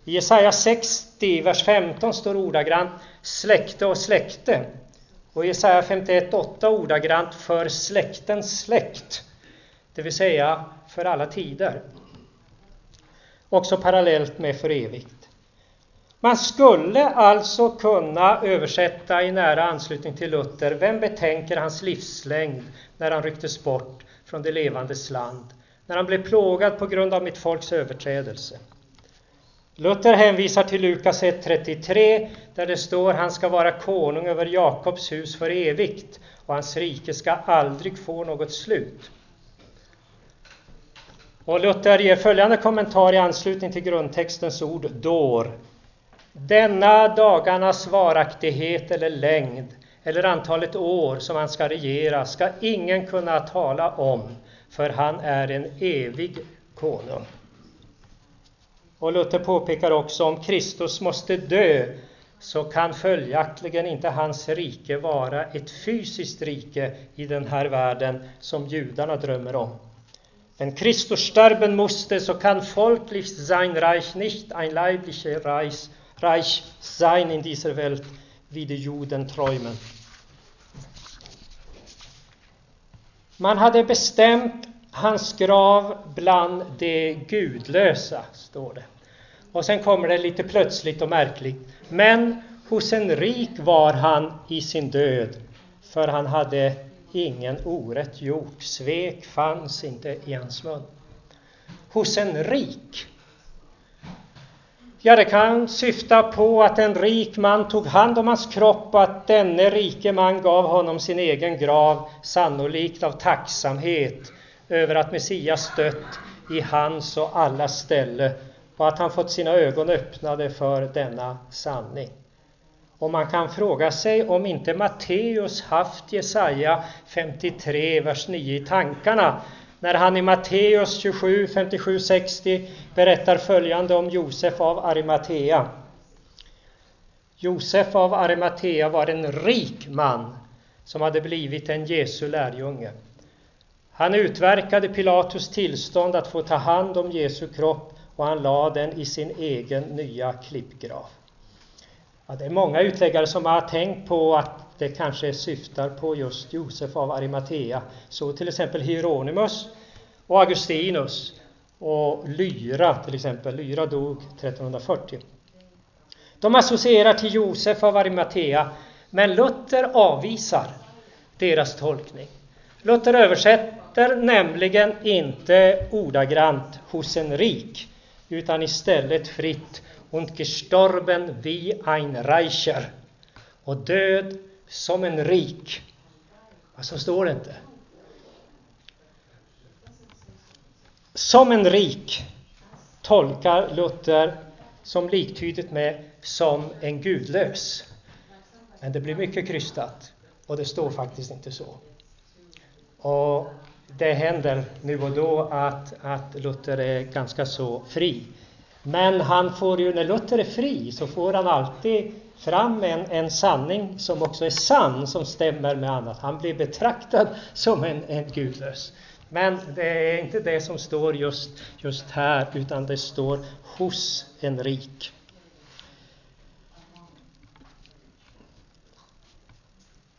[SPEAKER 1] I Jesaja 60, vers 15 står ordagrant släkte och släkte. Och i Jesaja 51, 8 ordagrant för släktens släkt. Det vill säga för alla tider. Också parallellt med för evigt. Man skulle alltså kunna översätta i nära anslutning till Luther, vem betänker hans livslängd när han rycktes bort från det levandes land, när han blev plågad på grund av mitt folks överträdelse. Luther hänvisar till Lukas 1.33 där det står han ska vara konung över Jakobs hus för evigt och hans rike ska aldrig få något slut. Och Luther ger följande kommentar i anslutning till grundtextens ord dår. Denna dagarnas varaktighet eller längd eller antalet år som han ska regera ska ingen kunna tala om, för han är en evig konung. Och Luther påpekar också om Kristus måste dö så kan följaktligen inte hans rike vara ett fysiskt rike i den här världen som judarna drömmer om. Wenn Christus sterben musste, so kann folglich sein Reich nicht ein leibliches Reich, Reich sein in dieser Welt, Vide Juden träumen. Man hade bestämt hans grav bland de gudlösa, står det. Och sen kommer det lite plötsligt och märkligt. Men hos en rik var han i sin död, för han hade ingen orätt gjort. Svek fanns inte i hans mun. Hos en rik. Ja, det kan syfta på att en rik man tog hand om hans kropp och att denne rike man gav honom sin egen grav, sannolikt av tacksamhet över att Messias dött i hans och allas ställe och att han fått sina ögon öppnade för denna sanning. Och man kan fråga sig om inte Matteus haft Jesaja 53, vers 9 i tankarna när han i Matteus 27, 57, 60 berättar följande om Josef av Arimatea. Josef av Arimatea var en rik man som hade blivit en Jesu lärjunge. Han utverkade Pilatus tillstånd att få ta hand om Jesu kropp och han lade den i sin egen nya klippgrav. Ja, det är många utläggare som har tänkt på att det kanske syftar på just Josef av Arimatea. Så till exempel Hieronymus och Augustinus och Lyra till exempel. Lyra dog 1340. De associerar till Josef av Arimatea, men Luther avvisar deras tolkning. Luther översätter nämligen inte ordagrant hos en rik, utan istället fritt und gestorben wie ein Reicher och död som en rik. Vad så står det inte. Som en rik tolkar Luther som liktydigt med som en gudlös. Men det blir mycket krystat och det står faktiskt inte så. Och det händer nu och då att, att Luther är ganska så fri. Men han får ju, när Luther är fri, så får han alltid fram en, en sanning som också är sann, som stämmer med annat. Han blir betraktad som en, en gudlös. Men det är inte det som står just, just här, utan det står hos en rik.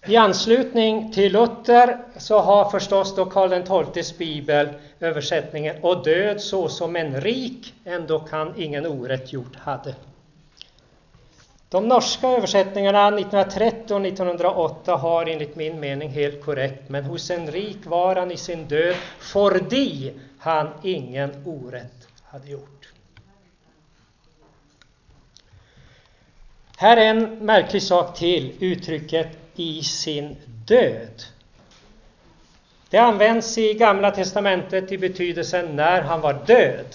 [SPEAKER 1] I anslutning till Luther så har förstås då Karl XIIs bibel översättningen och död så som en rik ändå kan ingen orätt gjort hade. De norska översättningarna 1930 och 1908 har enligt min mening helt korrekt, men hos en rik var han i sin död, fordi han ingen orätt hade gjort. Här är en märklig sak till, uttrycket i sin död. Det används i Gamla testamentet i betydelsen när han var död.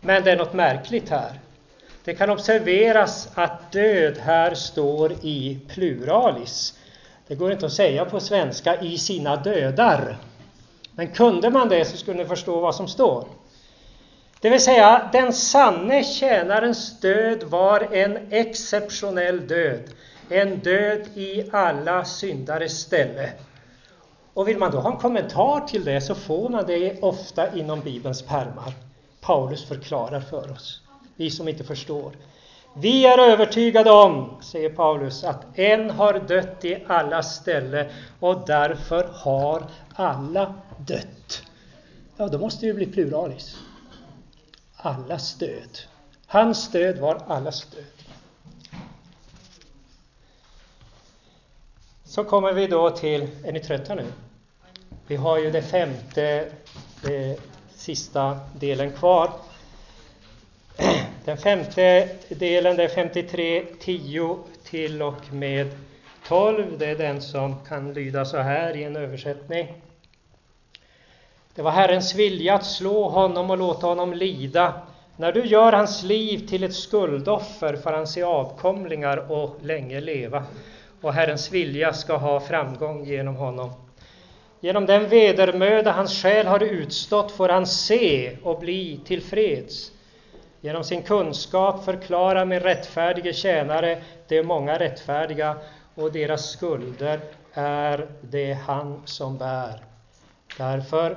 [SPEAKER 1] Men det är något märkligt här. Det kan observeras att död här står i pluralis. Det går inte att säga på svenska i sina dödar. Men kunde man det så skulle ni förstå vad som står. Det vill säga, den sanne tjänarens död var en exceptionell död. En död i alla syndares ställe. Och vill man då ha en kommentar till det så får man det ofta inom Bibelns pärmar. Paulus förklarar för oss, vi som inte förstår. Vi är övertygade om, säger Paulus, att en har dött i alla ställe och därför har alla dött. Ja, då måste det bli pluralis. Allas död. Hans död var allas död. Så kommer vi då till, är ni trötta nu? Vi har ju det femte, det sista delen kvar. Den femte delen, det är 53, 10 till och med 12. Det är den som kan lyda så här i en översättning. Det var Herrens vilja att slå honom och låta honom lida. När du gör hans liv till ett skuldoffer får han se avkomlingar och länge leva. Och Herrens vilja ska ha framgång genom honom. Genom den vedermöda hans själ har utstått får han se och bli tillfreds. Genom sin kunskap förklarar min rättfärdige tjänare de många rättfärdiga och deras skulder är det han som bär. Därför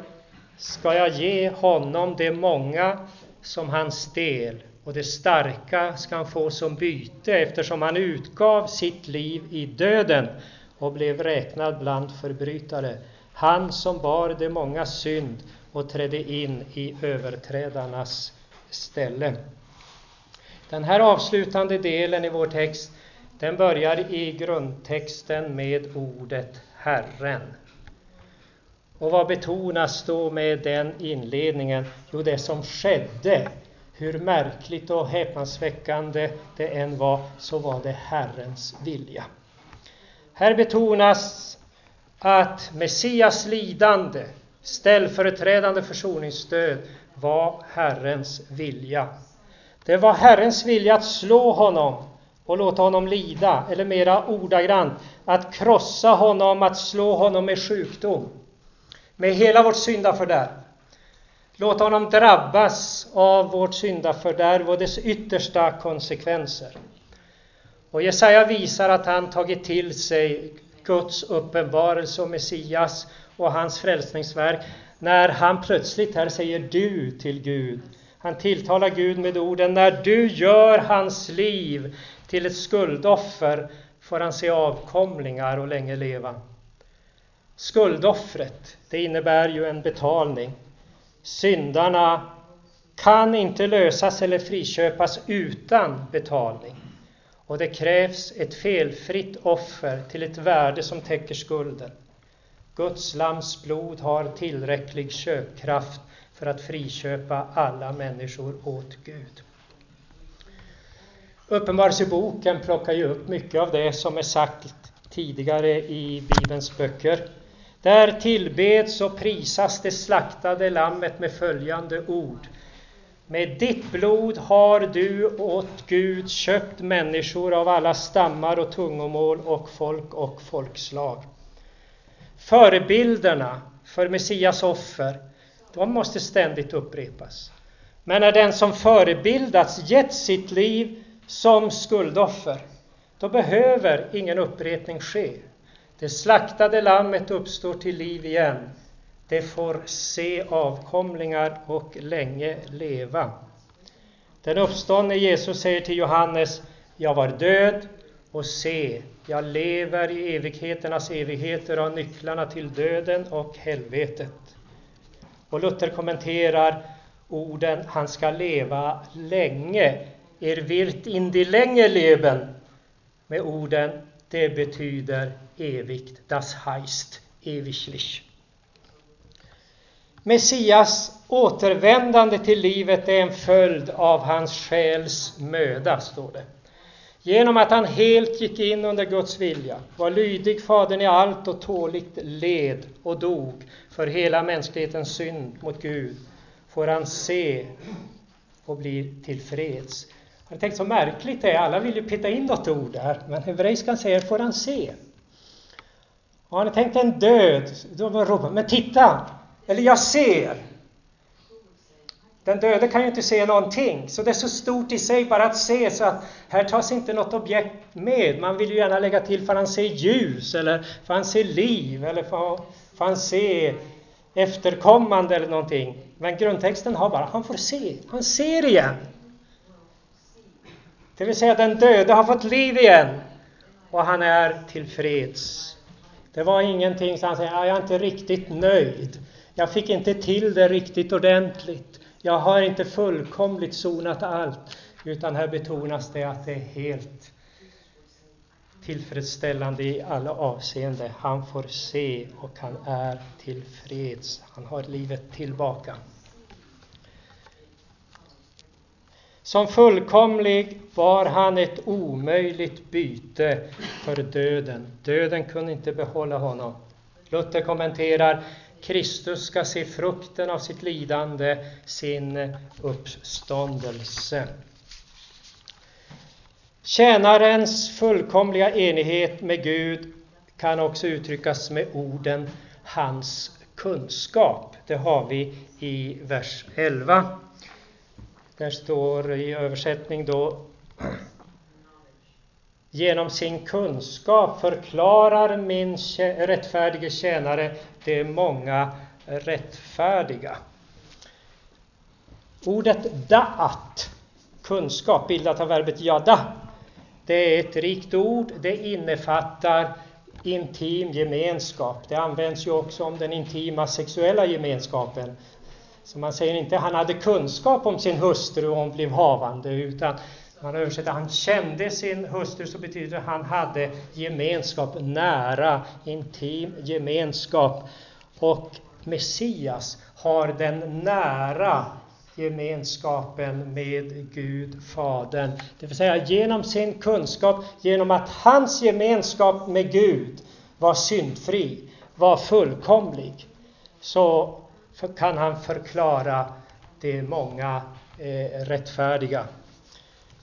[SPEAKER 1] ska jag ge honom de många som hans del och det starka ska han få som byte eftersom han utgav sitt liv i döden och blev räknad bland förbrytare. Han som bar de många synd och trädde in i överträdarnas ställe. Den här avslutande delen i vår text den börjar i grundtexten med ordet Herren. Och vad betonas då med den inledningen? Jo, det som skedde. Hur märkligt och häpnadsväckande det än var, så var det Herrens vilja. Här betonas att Messias lidande, ställföreträdande försoningsstöd, var Herrens vilja. Det var Herrens vilja att slå honom och låta honom lida, eller mera ordagrant, att krossa honom, att slå honom med sjukdom, med hela vårt syndafördärv. Låt honom drabbas av vårt syndafördärv och dess yttersta konsekvenser. Och Jesaja visar att han tagit till sig Guds uppenbarelse och Messias och hans frälsningsverk när han plötsligt här säger du till Gud. Han tilltalar Gud med orden när du gör hans liv till ett skuldoffer får han se avkomlingar och länge leva. Skuldoffret, det innebär ju en betalning. Syndarna kan inte lösas eller friköpas utan betalning. Och det krävs ett felfritt offer till ett värde som täcker skulden. Guds lams blod har tillräcklig köpkraft för att friköpa alla människor åt Gud. Uppenbarelseboken plockar ju upp mycket av det som är sagt tidigare i Bibelns böcker. Där tillbeds och prisas det slaktade lammet med följande ord. Med ditt blod har du åt Gud köpt människor av alla stammar och tungomål och folk och folkslag. Förebilderna för Messias offer, de måste ständigt upprepas. Men när den som förebildats gett sitt liv som skuldoffer, då behöver ingen upprepning ske. Det slaktade lammet uppstår till liv igen. Det får se avkomlingar och länge leva. Den uppståndne Jesus säger till Johannes, jag var död och se, jag lever i evigheternas evigheter och har nycklarna till döden och helvetet. Och Luther kommenterar orden, han ska leva länge, er wird in die Länge leben. med orden det betyder evigt, das heißt ewiglich. Messias återvändande till livet är en följd av hans själs möda, står det. Genom att han helt gick in under Guds vilja, var lydig Fadern i allt och tåligt led och dog för hela mänsklighetens synd mot Gud, får han se och bli tillfreds. Har har tänkt så märkligt det är, alla vill ju peta in något ord där, men hebreiskan säger får han se. Och har ni tänkt en död, då ropar men titta! Eller jag ser! Den döde kan ju inte se någonting, så det är så stort i sig bara att se så att här tas inte något objekt med. Man vill ju gärna lägga till för han ser ljus eller för han ser liv eller för, för han ser efterkommande eller någonting. Men grundtexten har bara, han får se, han ser igen. Det vill säga den döde har fått liv igen och han är tillfreds. Det var ingenting som han säger, jag är inte riktigt nöjd. Jag fick inte till det riktigt ordentligt. Jag har inte fullkomligt sonat allt, utan här betonas det att det är helt tillfredsställande i alla avseenden. Han får se och han är tillfreds. Han har livet tillbaka. Som fullkomlig var han ett omöjligt byte för döden. Döden kunde inte behålla honom. Luther kommenterar Kristus ska se frukten av sitt lidande, sin uppståndelse. Tjänarens fullkomliga enighet med Gud kan också uttryckas med orden hans kunskap. Det har vi i vers 11. Där står i översättning då Genom sin kunskap förklarar min rättfärdige tjänare de många rättfärdiga. Ordet da'at, kunskap, bildat av verbet jada, det är ett rikt ord. Det innefattar intim gemenskap. Det används ju också om den intima sexuella gemenskapen. Så man säger inte han hade kunskap om sin hustru och hon blev havande, utan man översätter han kände sin hustru så betyder det han hade gemenskap, nära, intim gemenskap. Och Messias har den nära gemenskapen med Gud Fadern. Det vill säga genom sin kunskap, genom att hans gemenskap med Gud var syndfri, var fullkomlig, så kan han förklara de många eh, rättfärdiga.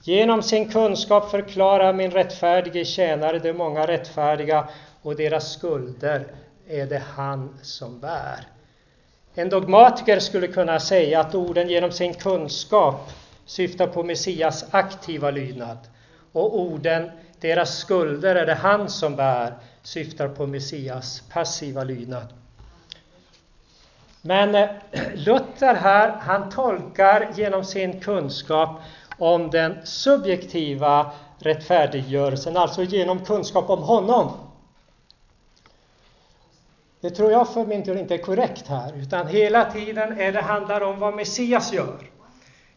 [SPEAKER 1] Genom sin kunskap förklarar min rättfärdige tjänare de många rättfärdiga och deras skulder är det han som bär. En dogmatiker skulle kunna säga att orden genom sin kunskap syftar på Messias aktiva lydnad och orden deras skulder är det han som bär syftar på Messias passiva lydnad. Men eh, Luther här, han tolkar genom sin kunskap om den subjektiva rättfärdiggörelsen, alltså genom kunskap om honom. Det tror jag för min del inte är korrekt här, utan hela tiden är det handlar om vad Messias gör.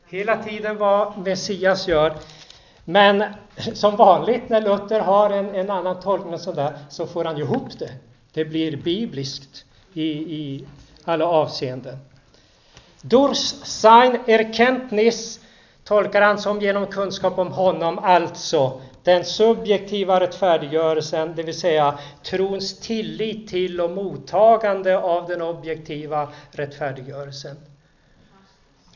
[SPEAKER 1] Hela tiden vad Messias gör. Men som vanligt när Luther har en, en annan tolkning sådär, så får han ihop det. Det blir bibliskt i, i alla avseenden. Durch sein Erkenntnis tolkar han som genom kunskap om honom, alltså den subjektiva rättfärdiggörelsen, det vill säga trons tillit till och mottagande av den objektiva rättfärdiggörelsen.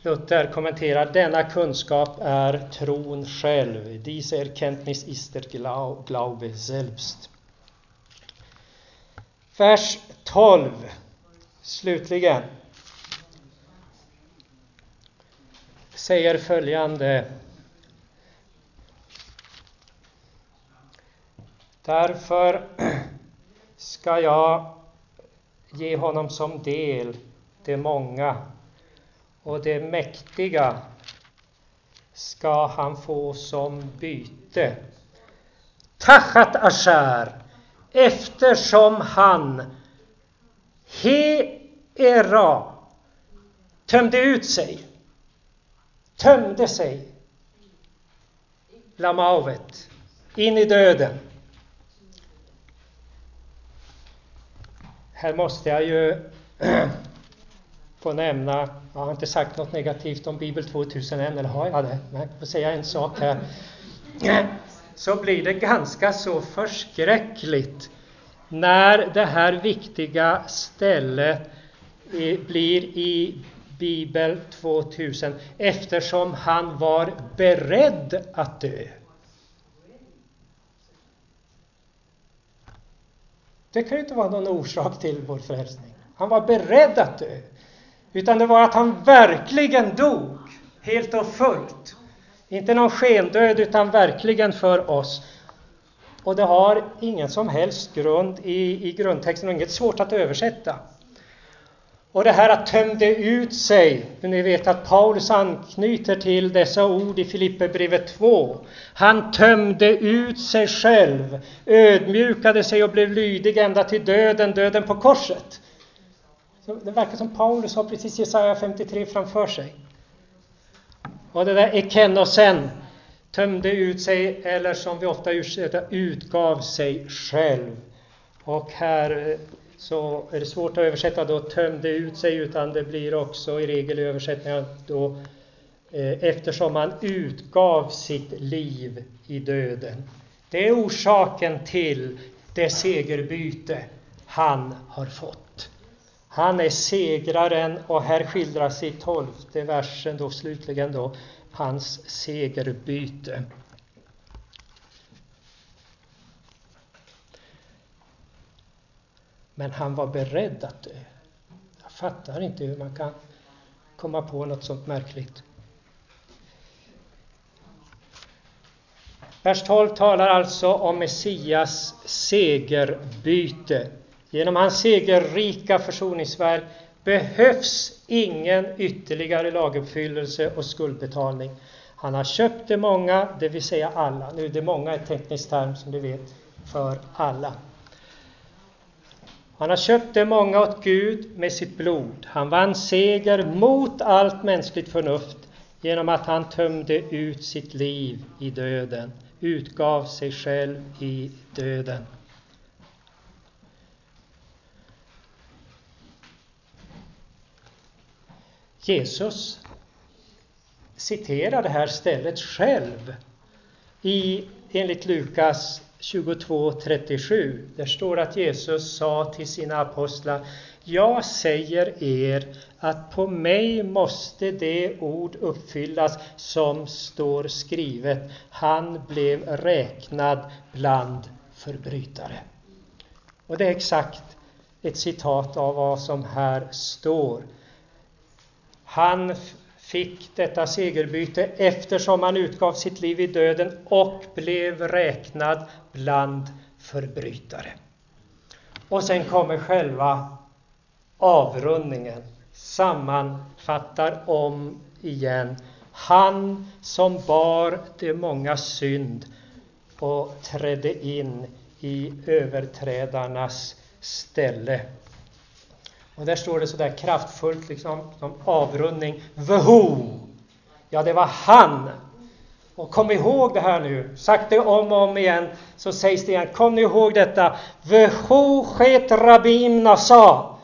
[SPEAKER 1] Luther kommenterar denna kunskap är tron själv. Diese Erkenntnis ist der Glaube selbst. Vers 12 slutligen säger följande. Därför ska jag ge honom som del det många och det mäktiga ska han få som byte. Tachat Asher, eftersom han he era tömde ut sig tömde sig lamavet, in i döden. Här måste jag ju få nämna, jag har inte sagt något negativt om Bibel 2001, eller har jag det? Men jag får säga en sak här. Så blir det ganska så förskräckligt när det här viktiga stället blir i Bibel 2000 eftersom han var beredd att dö. Det kan ju inte vara någon orsak till vår frälsning. Han var beredd att dö. Utan det var att han verkligen dog, helt och fullt. Inte någon skendöd, utan verkligen för oss. Och det har ingen som helst grund i, i grundtexten och inget svårt att översätta. Och det här att tömde ut sig, ni vet att Paulus anknyter till dessa ord i Filipperbrevet 2. Han tömde ut sig själv, ödmjukade sig och blev lydig ända till döden, döden på korset. Så det verkar som Paulus har precis Jesaja 53 framför sig. Och det där ekenosen, tömde ut sig, eller som vi ofta ursäktar, utgav sig själv. Och här eh, så är det svårt att översätta då tömde ut sig, utan det blir också i regel i översättningar då eh, eftersom han utgav sitt liv i döden. Det är orsaken till det segerbyte han har fått. Han är segraren och här skildras i tolfte versen då slutligen då hans segerbyte. Men han var beredd att dö. Jag fattar inte hur man kan komma på något sånt märkligt. Vers 12 talar alltså om Messias segerbyte. Genom hans segerrika försoningsverk behövs ingen ytterligare laguppfyllelse och skuldbetalning. Han har köpt det många, det vill säga alla. Nu är det många ett tekniskt term som du vet, för alla. Han har köpt det många åt Gud med sitt blod. Han vann seger mot allt mänskligt förnuft genom att han tömde ut sitt liv i döden, utgav sig själv i döden. Jesus citerar det här stället själv i, enligt Lukas 22.37. Där står att Jesus sa till sina apostlar Jag säger er att på mig måste det ord uppfyllas som står skrivet. Han blev räknad bland förbrytare. Och det är exakt ett citat av vad som här står. Han fick detta segerbyte eftersom han utgav sitt liv i döden och blev räknad bland förbrytare. Och sen kommer själva avrundningen, sammanfattar om igen. Han som bar de många synd och trädde in i överträdarnas ställe. Och där står det sådär kraftfullt, liksom som avrundning. Veho! Ja, det var han. Och kom ihåg det här nu. Sagt det om och om igen, så sägs det igen. Kom ni ihåg detta. Veho shet rabim nasa.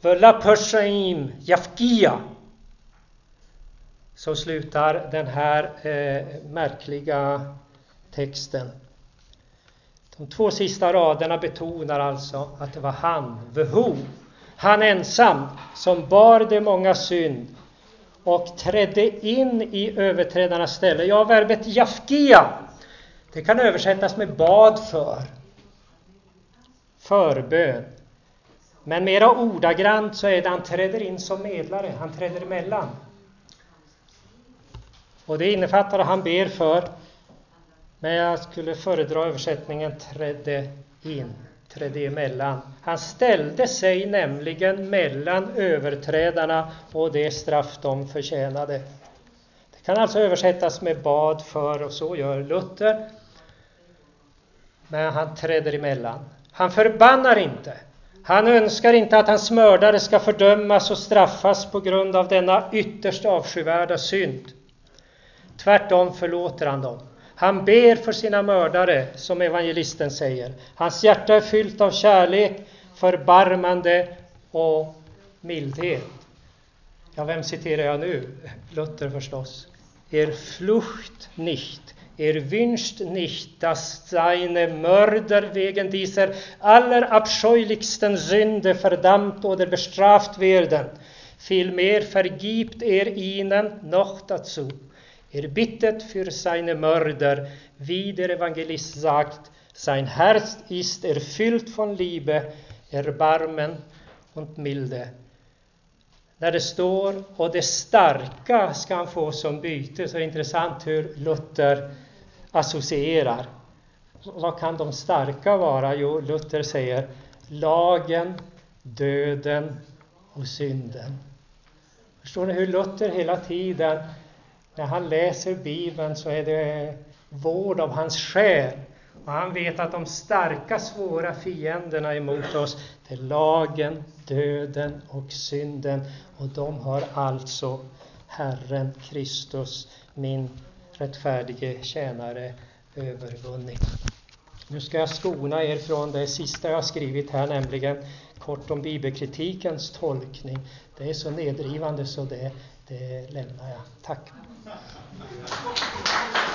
[SPEAKER 1] Vela pershaim jafkia. Så slutar den här eh, märkliga texten. De två sista raderna betonar alltså att det var han, Veho, han ensam, som bar de många synd och trädde in i överträdarnas ställe. Ja, verbet jafkia, det kan översättas med bad för, förbön. Men mera ordagrant så är det han träder in som medlare, han träder emellan. Och det innefattar att han ber för men jag skulle föredra översättningen trädde in, trädde emellan. Han ställde sig nämligen mellan överträdarna och det straff de förtjänade. Det kan alltså översättas med bad för och så gör Luther. Men han träder emellan. Han förbannar inte. Han önskar inte att hans mördare ska fördömas och straffas på grund av denna ytterst avskyvärda synd. Tvärtom förlåter han dem. Han ber för sina mördare, som evangelisten säger. Hans hjärta är fyllt av kärlek, förbarmande och mildhet. Ja, vem citerar jag nu? Luther förstås. Er Flucht nicht, er wünscht nicht, dass seine Mörder wegen dieser allerabscheulichsten Sünde verdammt oder bestraft werden. Vielmehr vergibt er ihnen noch dazu. Er bittet für seine Mörder, wie der Evangelist sagt, sein Herz ist erfüllt von Liebe, Erbarmen und Milde. När det står och det starka ska han få som byte, så är det intressant hur Luther associerar. Vad kan de starka vara? Jo, Luther säger lagen, döden och synden. Förstår ni hur Luther hela tiden, när han läser Bibeln så är det vård av hans själ. Och han vet att de starka, svåra fienderna emot oss, det är lagen, döden och synden. Och de har alltså Herren Kristus, min rättfärdige tjänare, övervunnit. Nu ska jag skona er från det sista jag skrivit här, nämligen kort om bibelkritikens tolkning. Det är så nedrivande så det, det lämnar jag. Tack. Thank you.